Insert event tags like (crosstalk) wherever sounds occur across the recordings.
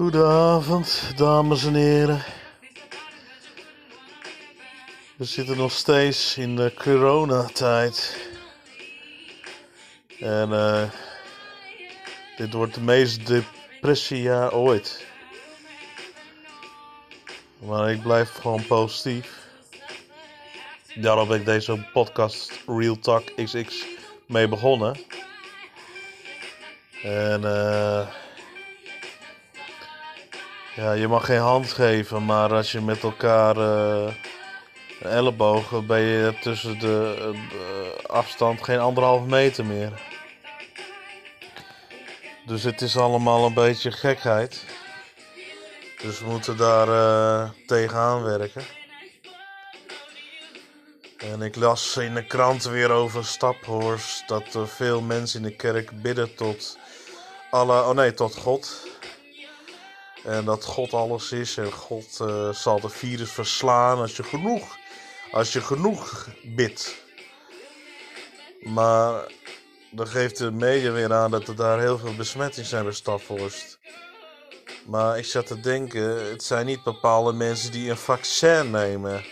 Goedenavond, dames en heren. We zitten nog steeds in de coronatijd. En eh, dit wordt het meest depressiejaar ooit. Maar ik blijf gewoon positief. Daarom ben ik deze podcast Real Talk XX mee begonnen. En eh. Ja, je mag geen hand geven, maar als je met elkaar eh ellebogen ben je tussen de eh, afstand geen anderhalve meter meer. Dus het is allemaal een beetje gekheid. Dus we moeten daar eh, tegenaan werken. En ik las in de krant weer over Staphorst dat er veel mensen in de kerk bidden tot alle, oh nee, tot God. En dat God alles is en God eh, zal de virus verslaan als je genoeg, als je genoeg bidt. Maar dan geeft de media weer aan dat er daar heel veel besmettingen zijn bij Staphorst. Maar ik zat te denken, het zijn niet bepaalde mensen die een vaccin nemen.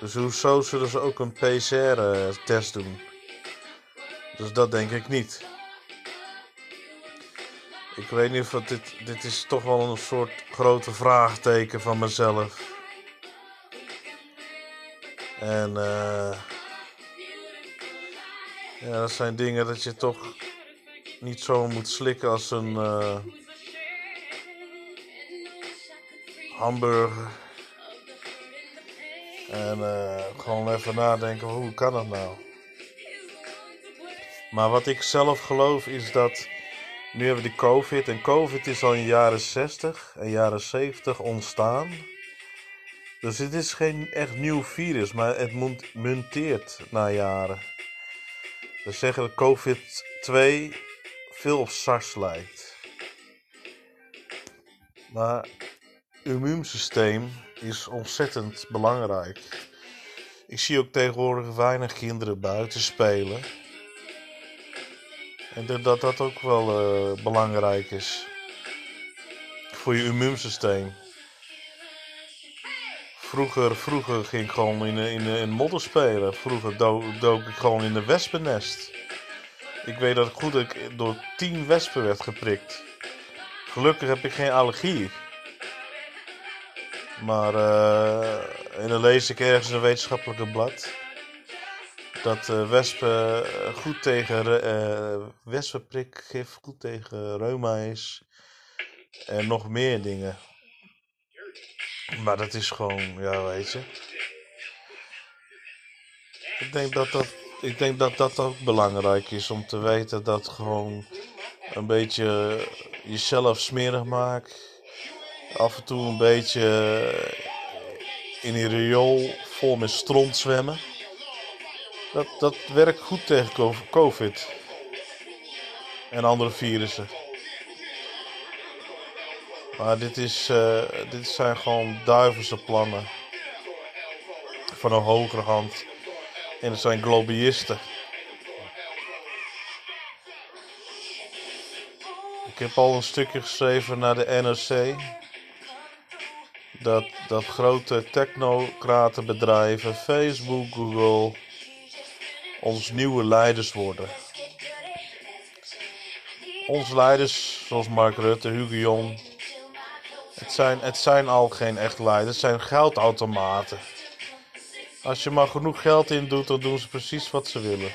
Dus hoezo zullen ze ook een PCR-test doen? Dus dat denk ik niet. Ik weet niet of dit, dit is toch wel een soort grote vraagteken van mezelf. En eh ja, dat zijn dingen dat je toch niet zo moet slikken als een eh, hamburger. En eh, gewoon even nadenken, hoe kan dat nou? Maar wat ik zelf geloof is dat nu hebben we die COVID. En COVID is al in de jaren 60 en jaren 70 ontstaan. Dus het is geen echt nieuw virus, maar het muteert na jaren. We zeggen dat COVID-2 veel op SARS lijkt. Maar immuunsysteem is ontzettend belangrijk. Ik zie ook tegenwoordig weinig kinderen buiten spelen. Ik denk dat dat ook wel eh, belangrijk is. Voor je immuunsysteem. Vroeger, vroeger ging ik gewoon in, in, in modder spelen. Vroeger do- dook ik gewoon in een wespennest. Ik weet dat ik goed ik door tien wespen werd geprikt. Gelukkig heb ik geen allergie. Maar eh, en dan lees ik ergens een wetenschappelijke blad. Dat eh, wespen eh, goed tegen wespenprikgif goed tegen reuma is. En nog meer dingen. Maar dat is gewoon, ja weet je. Ik denk dat dat, ik denk dat, dat ook belangrijk is om te weten dat gewoon een beetje jezelf smerig maakt. Af en toe een beetje in een riool vol met stront zwemmen. Dat, dat werkt goed tegen co- COVID. En andere virussen. Maar dit, is, eh, dit zijn gewoon duivelse plannen. Van een hogere hand. En het zijn globalisten. Ik heb al een stukje geschreven naar de NRC. Dat, dat grote technocratenbedrijven, Facebook, Google, ons nieuwe leiders worden. Onze leiders, zoals Mark Rutte, Hugo Jong, het zijn, het zijn al geen echt leiders, het zijn geldautomaten. Als je maar genoeg geld in doet, dan doen ze precies wat ze willen.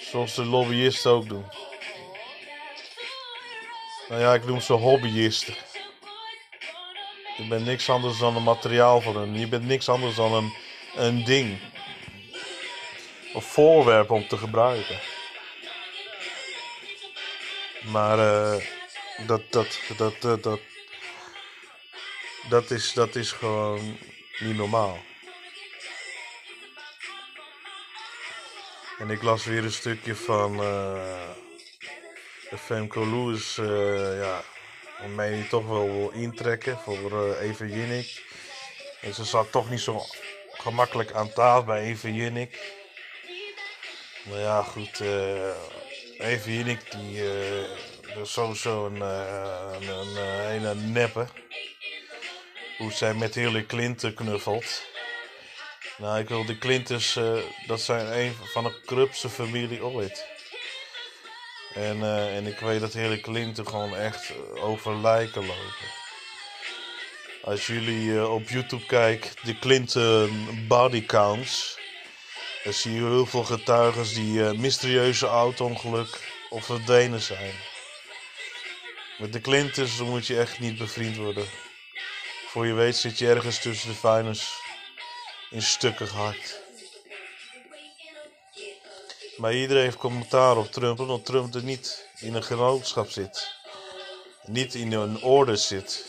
Zoals de lobbyisten ook doen. Nou ja, ik noem ze hobbyisten. Je bent niks anders dan een materiaal voor hen. Je bent niks anders dan een, een ding. Een voorwerp om te gebruiken. Maar eh, dat, dat, dat, dat, dat, dat, is, dat is gewoon niet normaal. En ik las weer een stukje van eh Femco Lewis, eh ja, om mij toch wel wil intrekken voor eh Eva. En ze zat toch niet zo gemakkelijk aan tafel bij Eva Jinnik. Maar ja, goed, eh Eva Jinnik die, eh, is sowieso een, uh, een, een, hele neppe. Hoe zij met Hillary Clinton knuffelt. Nou, ik wil de Clintons, uh, dat zijn een van de corruptste familie ooit. En, uh, en ik weet dat Hillary Clinton gewoon echt over lijken lopen. Als jullie uh, op YouTube kijken, de Clinton body counts. Dan zie je heel veel getuigen die mysterieuze auto-ongeluk of verdwenen zijn. Met de Clintons moet je echt niet bevriend worden. Voor je weet zit je ergens tussen de vuilnis in stukken gehakt. Maar iedereen heeft commentaar op Trump, omdat Trump er niet in een genootschap zit. Niet in een orde zit.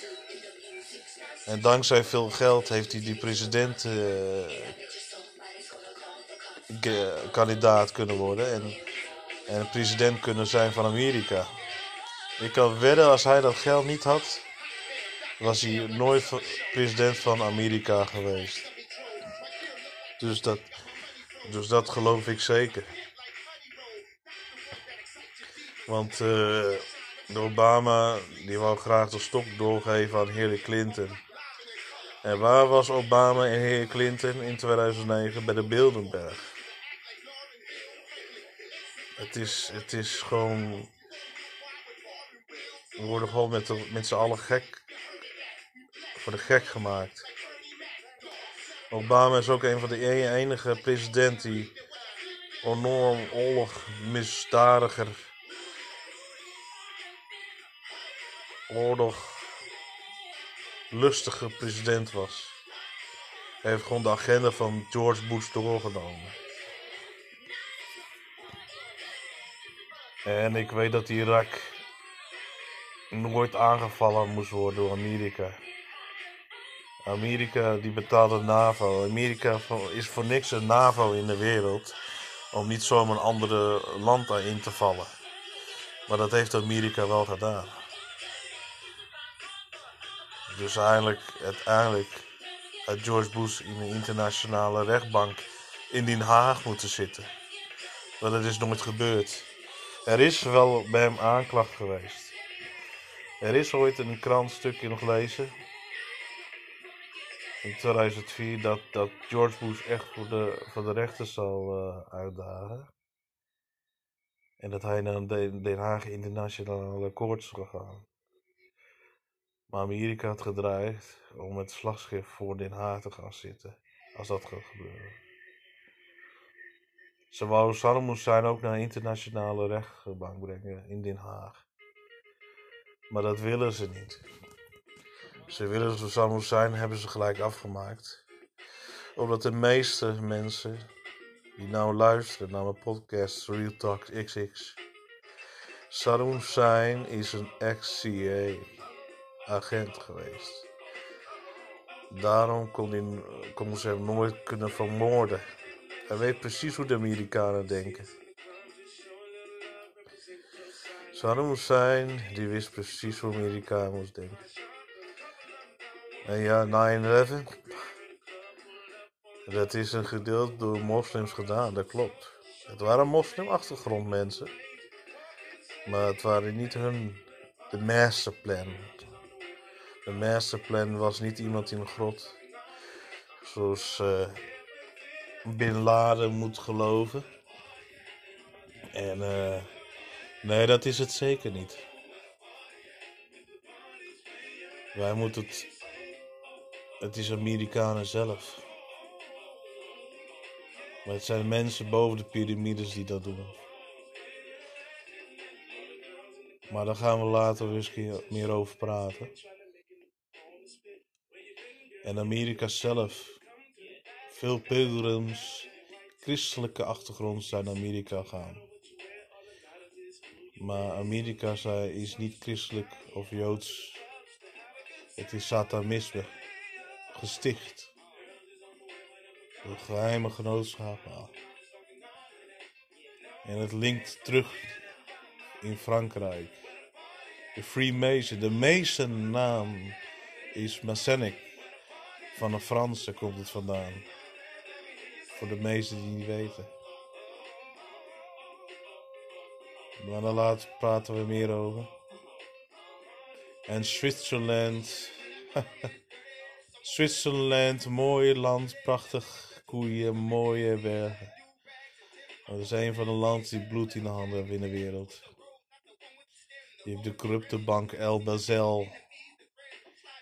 En dankzij veel geld heeft hij die president uh, kandidaat kunnen worden. En, en president kunnen zijn van Amerika. Ik kan wedden, als hij dat geld niet had, was hij nooit president van Amerika geweest. Dus dat, dus dat geloof ik zeker. Want de Obama die wou graag de stok doorgeven aan Hillary Clinton. En waar was Obama en Hillary Clinton in 2009? Bij de Bilderberg. Het is, het is gewoon. We worden gewoon met, met z'n allen gek. Voor de gek gemaakt. Obama is ook een van de e-, enige president die enorm oorlog misdadiger oorlog lustige president was. Hij heeft gewoon de agenda van George Bush doorgenomen. En ik weet dat Irak nooit aangevallen moest worden door Amerika. Amerika die betaalt de NAVO. Amerika is voor niks een NAVO in de wereld. Om niet zomaar een andere land in te vallen. Maar dat heeft Amerika wel gedaan. Dus eigenlijk, uiteindelijk had George Bush in een internationale rechtbank in Den Haag moeten zitten. Maar dat is nooit gebeurd. Er is wel bij hem aanklacht geweest. Er is ooit een krantstukje nog lezen in 2004 dat, dat George Bush echt voor de, voor de rechter zal uh, uitdagen. En dat hij naar Den, Haag Internationale Koord zou gaan. Maar Amerika had gedreigd om het slagschip voor Den Haag te gaan zitten. Als dat gaat gebeuren. Ze wou Saddam Hussein ook naar internationale rechtbank brengen in Den Haag. Maar dat willen ze niet. Ze willen zo Saddam Hussein hebben ze gelijk afgemaakt. Omdat de meeste mensen die nou luisteren naar mijn podcast Real Talk XX. Saddam Hussein is een ex-CIA agent geweest. Daarom kon, hij, kon ze hem nooit kunnen vermoorden. Hij weet precies hoe de Amerikanen denken. Saddam Hussein, die wist precies hoe Amerika moest denken. En ja, 9-11, dat is een gedeelte door moslims gedaan, dat klopt. Het waren moslimachtergrondmensen, maar het waren niet hun, de masterplan. De masterplan was niet iemand in een grot, zoals uh, Bin Laden moet geloven. En uh, nee, dat is het zeker niet. Wij moeten het het is Amerikanen zelf. Het zijn mensen boven de piramides die dat doen. Maar daar gaan we later eens meer over praten. En Amerika zelf. Veel pilgrims, christelijke achtergrond zijn naar Amerika gaan. Maar Amerika is niet christelijk of joods. Het is satanisme gesticht. Door geheime genootschappen. En het linkt terug in Frankrijk. De Freemason, de meeste naam is Masonic. Van een Franse komt het vandaan. Voor de meesten die niet weten. Maar daar later praten we meer over. En Zwitserland. (laughs) Zwitserland, mooi land, prachtig koeien, mooie bergen. Dat is een van de landen die bloed in de handen hebben in de wereld. Je hebt de corrupte bank El Basel.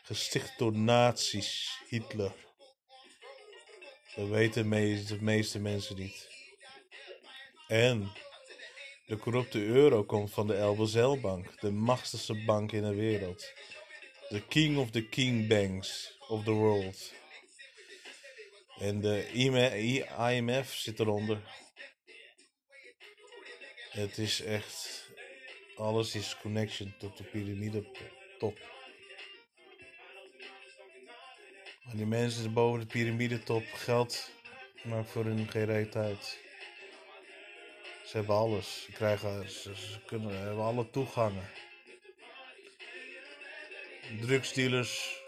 Gesticht door nazi's, Hitler. Dat weten de meeste mensen niet. En de corrupte euro komt van de El Basel bank, de machtigste bank in de wereld. The king of the king banks of the world. En de IMF zit eronder. Het is echt, alles is connection tot de piramide top. Maar die mensen boven de piramide top geld maakt voor hun geen. Ze hebben alles. Ze, krijgen, ze, kunnen, hebben alle toegangen. Drugsdealers.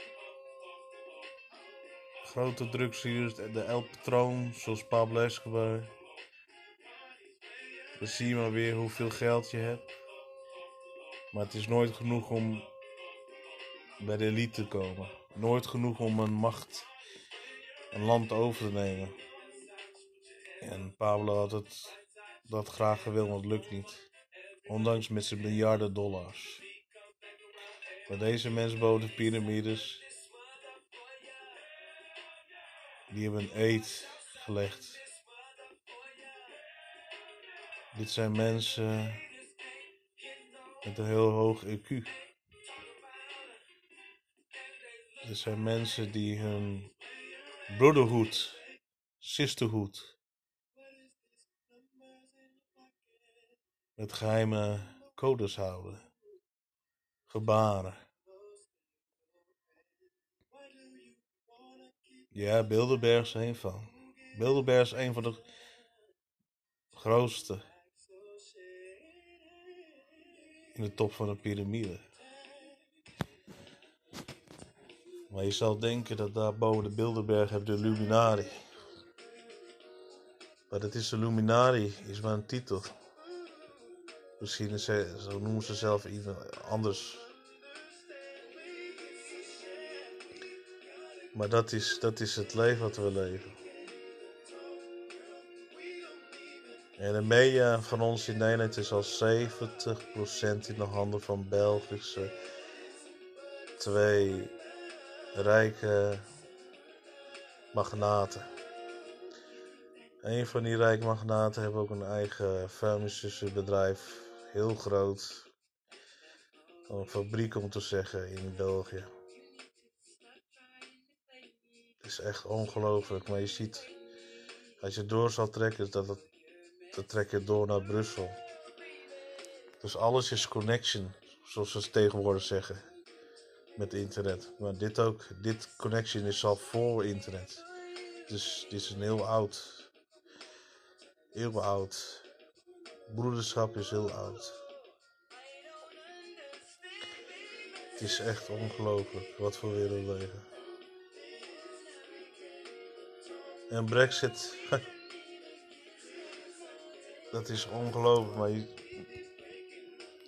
Grote drugsdealers. De El Patron, zoals Pablo Escobar. Dan zie je maar weer hoeveel geld je hebt. Maar het is nooit genoeg om bij de elite te komen. Nooit genoeg om een macht, een land over te nemen. En Pablo had het dat graag gewild, maar het lukt niet. Ondanks met zijn miljarden dollars. Maar deze mensen boven de piramides, die hebben een eet gelegd. Dit zijn mensen met een heel hoog EQ. Dit zijn mensen die hun brotherhood, sisterhood, met geheime codes houden, gebaren. Ja, Bilderberg is een van. Bilderberg is een van de grootste in de top van de piramide. Maar je zou denken dat daar boven de Bilderberg heb de Illuminati. Maar dat is de Illuminati, is maar een titel. Misschien noemen ze zelf iets anders. Maar dat is, dat is het leven wat we leven. En de media van ons in Nederland is al 70% in de handen van Belgische twee rijke magnaten. Een van die rijke magnaten heeft ook een eigen farmaceutische bedrijf, heel groot. Een fabriek om te zeggen in België. Het is echt ongelooflijk, maar je ziet, als je door zal trekken, dat het, dan trek je door naar Brussel. Dus alles is connection, zoals ze tegenwoordig zeggen met internet. Maar dit ook, dit connection is al voor internet. Dus dit is een heel oud, heel oud. Broederschap is heel oud. Het is echt ongelooflijk wat voor wereld leven. En Brexit, (laughs) dat is ongelooflijk, maar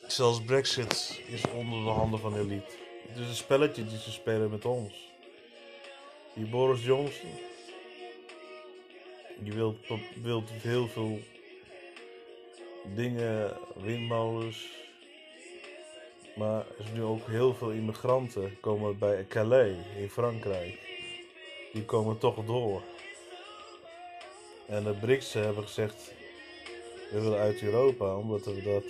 zelfs Brexit is onder de handen van elite. Het is een spelletje die ze spelen met ons. Die Boris Johnson. Die wil, heel veel dingen, windmolens. Maar er zijn nu ook heel veel immigranten komen bij Calais in Frankrijk. Die komen toch door. En de BRICS hebben gezegd, we willen uit Europa omdat we dat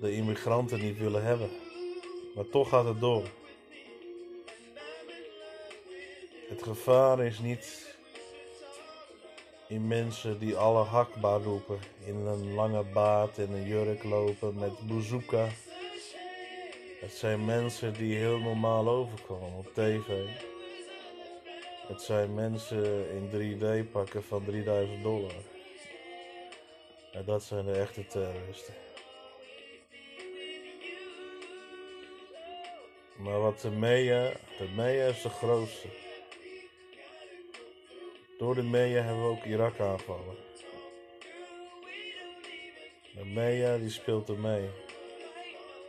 de immigranten niet willen hebben. Maar toch gaat het door. Het gevaar is niet in mensen die alle hakbaar roepen, in een lange baard en een jurk lopen met bazooka. Het zijn mensen die heel normaal overkomen op tv. Het zijn mensen in 3D pakken van 3000 dollar. En dat zijn de echte terroristen. Maar wat de Mea, de Mea is de grootste. Door de Mea hebben we ook Irak aangevallen. De MEA die speelt er mee.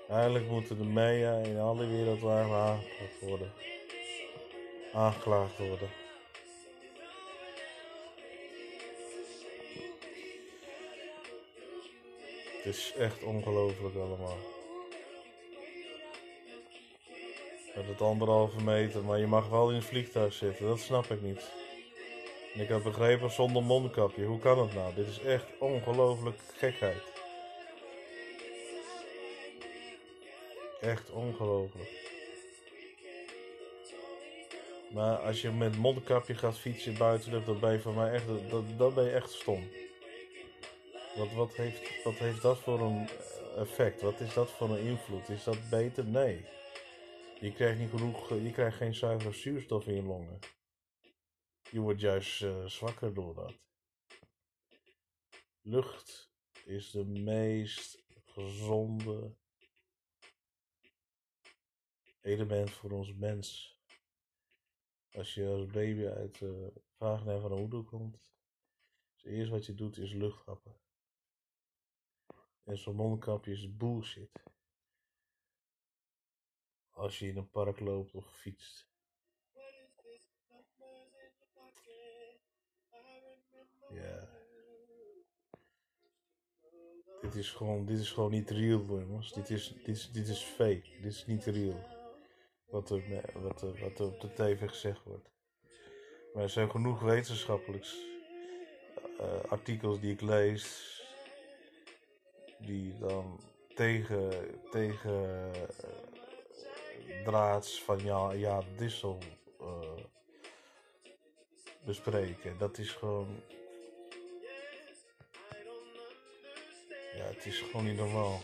Eigenlijk moeten de MEA in alle wereldwijde aangeklaagd worden. Aangeklaagd worden. Het is echt ongelooflijk allemaal. Met het anderhalve meter, maar je mag wel in het vliegtuig zitten, dat snap ik niet. Ik heb begrepen zonder mondkapje, hoe kan het nou? Dit is echt ongelooflijk gekheid. Echt ongelooflijk. Maar als je met mondkapje gaat fietsen buiten dan ben je voor mij echt, dat, dat ben je echt stom. Wat, heeft, wat heeft dat voor een effect? Wat is dat voor een invloed? Is dat beter? Nee. Je krijgt niet genoeg, je krijgt geen zuivere zuurstof in je longen. Je wordt juist uh, zwakker door dat. Lucht is de meest gezonde element voor ons mens. Als je als baby uit de vagina van een moeder komt, het eerste wat je doet is lucht happen. En zo'n mondkapje is bullshit. Als je in een park loopt of fietst. Ja. Dit is gewoon, dit is gewoon niet real, jongens. Dit is, dit is, dit is fake. Dit is niet real. Wat er, wat, er, wat er op de tv gezegd wordt. Maar er zijn genoeg wetenschappelijks uh, artikels die ik lees. Die dan tegen, tegen uh, draads van ja, ja Dissel uh, bespreken. Dat is gewoon Ja, het is gewoon niet normaal.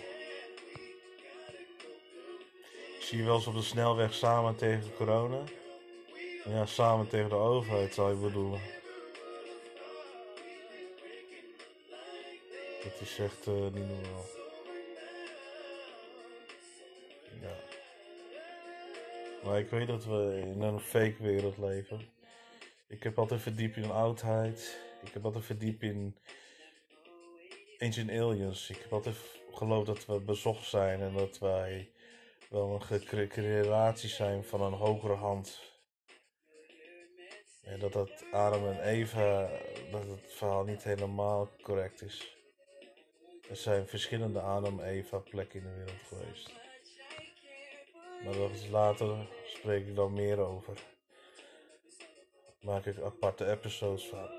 Ik zie je wel eens op de snelweg samen tegen corona. Ja, samen tegen de overheid zou je bedoelen. Dat is echt uh, niet normaal. Maar ik weet dat we in een fake wereld leven. Ik heb altijd verdiept in oudheid. Ik heb altijd verdiept in Ancient Aliens. Ik heb altijd geloofd dat we bezocht zijn en dat wij wel een gecreatie zijn van een hogere hand. En dat dat Adam en Eva, dat het verhaal niet helemaal correct is. Er zijn verschillende Adam en Eva plekken in de wereld geweest. Maar dat is later spreek ik dan meer over. Maak ik aparte episodes van.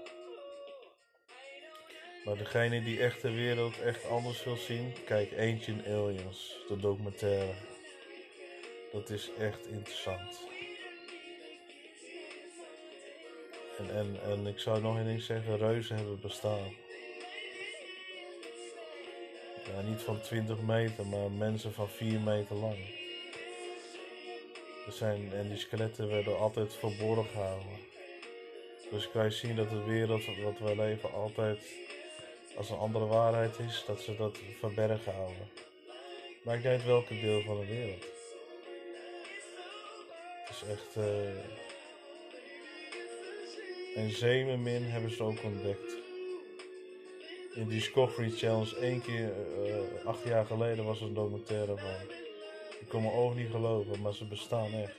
Maar degene die echt de wereld echt anders wil zien, kijk Ancient Aliens, de documentaire. Dat is echt interessant. En, en, en ik zou nog eens zeggen, reuzen hebben bestaan. Ja, niet van 20 meter, maar mensen van 4 meter lang. Zijn, en die skeletten werden altijd verborgen gehouden. Dus kan je zien dat de wereld wat wij leven altijd als een andere waarheid is, dat ze dat verbergen houden. Maakt niet uit welke deel van de wereld. Het is echt. Uh... En Zemermin hebben ze ook ontdekt. In Discovery Challenge één keer, uh, acht jaar geleden, was er een documentaire van. Ik kon me ook niet geloven, maar ze bestaan echt.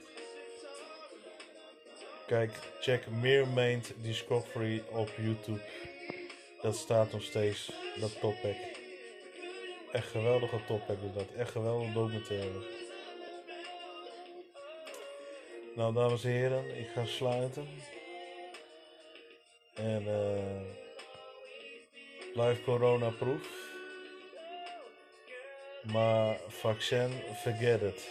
Kijk, check Mermaid Discovery op YouTube. Dat staat nog steeds, dat topic. Echt geweldige topic is dat. Echt geweldige documentaire. Nou, dames en heren, ik ga sluiten. En uh, blijf corona-proof. Maar vaccin, forget it.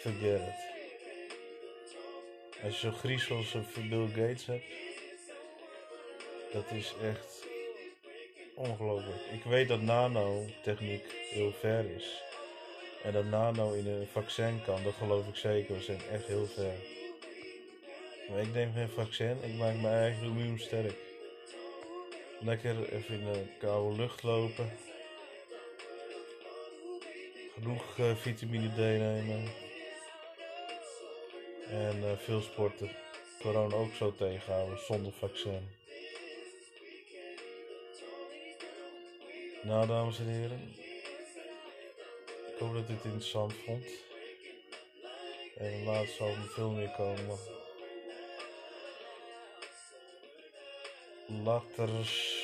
Forget it. Als je zo griezels als Bill Gates hebt dat is echt ongelooflijk. Ik weet dat nanotechniek heel ver is. En dat nano in een vaccin kan, dat geloof ik zeker. We zijn echt heel ver. Maar ik neem geen vaccin, ik maak mijn eigen immuun sterk. Lekker even in de koude lucht lopen. Genoeg uh, vitamine D nemen. En uh, veel sporten. Corona ook zo tegenhouden zonder vaccin. Nou, dames en heren. Ik hoop dat het interessant vond. En later zal er veel meer komen. Laters.